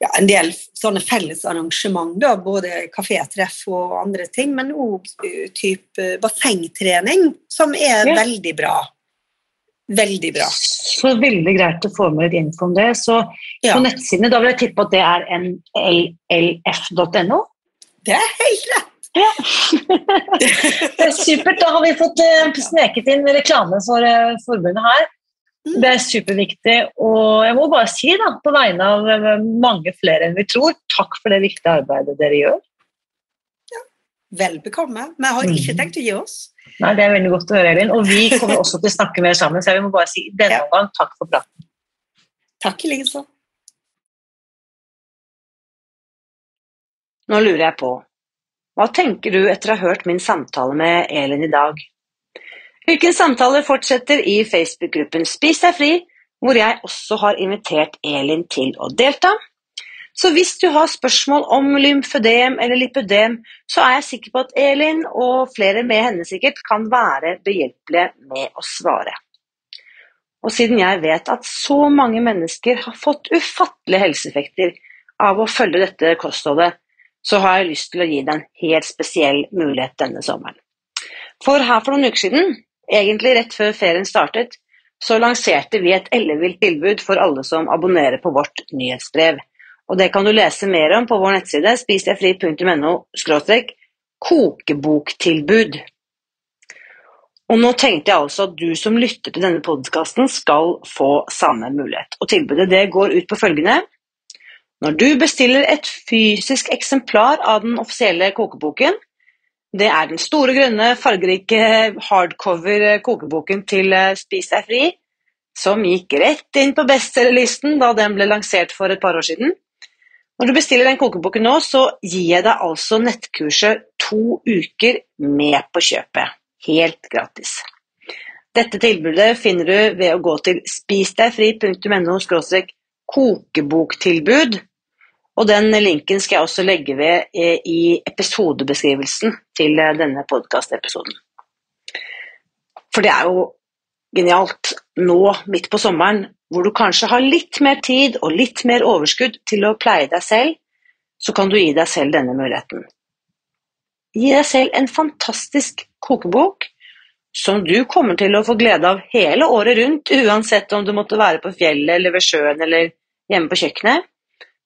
ja, en del sånne fellesarrangement, da, både kafétreff og andre ting, men òg type bassengtrening, som er Ja. veldig bra. Veldig bra. Så veldig greit å få med litt info om det. Så Ja, på nettsidene, da vil jeg tippe at det er nllf.no. det er helt rett! Ja. det er supert. Da har vi fått eh, sneket inn reklame for eh, forbundet her. Mm. Det er superviktig. Og jeg må bare si, da, på vegne av eh, mange flere enn vi tror, takk for det viktige arbeidet dere gjør. Vel bekomme. Vi har ikke Mhm. tenkt å gi oss. Nei, Det er veldig godt å høre, Elin. Og vi kommer også til å snakke mer sammen, så jeg må bare si denne Ja. gang takk for praten. Takk i likeså. Nå lurer jeg på, hva tenker du etter å ha hørt min samtale med Elin i dag? Ukens samtale fortsetter i Facebook-gruppen Spis deg fri, hvor jeg også har invitert Elin til å delta. Så hvis du har spørsmål om lymfødem eller lipødem, så er jeg sikker på at Elin og flere med henne sikkert kan være behjelpelige med å svare. Og siden jeg vet at så mange mennesker har fått ufattelige helseeffekter av å følge dette kostholdet, så har jeg lyst til å gi deg en helt spesiell mulighet denne sommeren. For her for noen uker siden, egentlig rett før ferien startet, så lanserte vi et ellevilt tilbud for alle som abonnerer på vårt nyhetsbrev. Og det kan du lese mer om på vår nettside spisdegfri.no kokeboktilbud. Og nå tenkte jeg altså at du som lytter til denne podkasten skal få samme mulighet. Og tilbudet det går ut på følgende. Når du bestiller et fysisk eksemplar av den offisielle kokeboken, det er den store, grønne, fargerike hardcover kokeboken til Spis deg fri, som gikk rett inn på bestselgerlisten da den ble lansert for et par år siden. Når du bestiller den kokeboken nå, så gir jeg deg altså nettkurset to uker med på kjøpet. Helt gratis. Dette tilbudet finner du ved å gå til spisdegfri.no kokeboktilbud, og den linken skal jeg også legge ved eh, i episodebeskrivelsen til eh, denne podkastepisoden. For det er jo genialt nå midt på sommeren hvor du kanskje har litt mer tid og litt mer overskudd til å pleie deg selv, så kan du gi deg selv denne muligheten. Gi deg selv en fantastisk kokebok som du kommer til å få glede av hele året rundt, uansett om du måtte være på fjellet eller ved sjøen eller hjemme på kjøkkenet,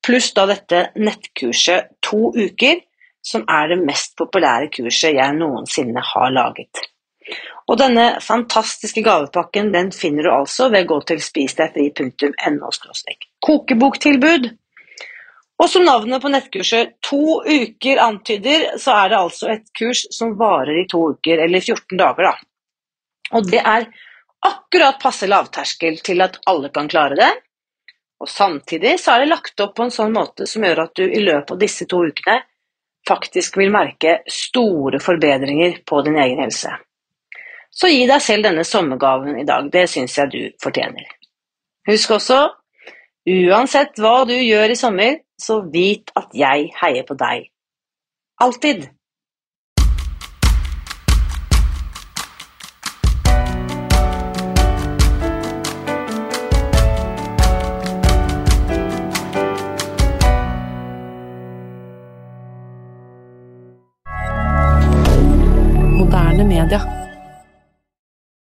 pluss da dette nettkurset to uker, som er det mest populære kurset jeg noensinne har laget. Og denne fantastiske gavepakken den finner du altså ved å gå til spisdegfri.no kokeboktilbud. Og som navnet på nettkurset To uker antyder, så er det altså et kurs som varer i to uker, eller 14 dager, da. Og det er akkurat passe lavterskel til at alle kan klare det. Og samtidig så er det lagt opp på en sånn måte som gjør at du i løpet av disse to ukene faktisk vil merke store forbedringer på din egen helse. Så gi deg selv denne sommergaven i dag. Det syns jeg du fortjener. Husk også, uansett hva du gjør i sommer, så vit at jeg heier på deg. Alltid.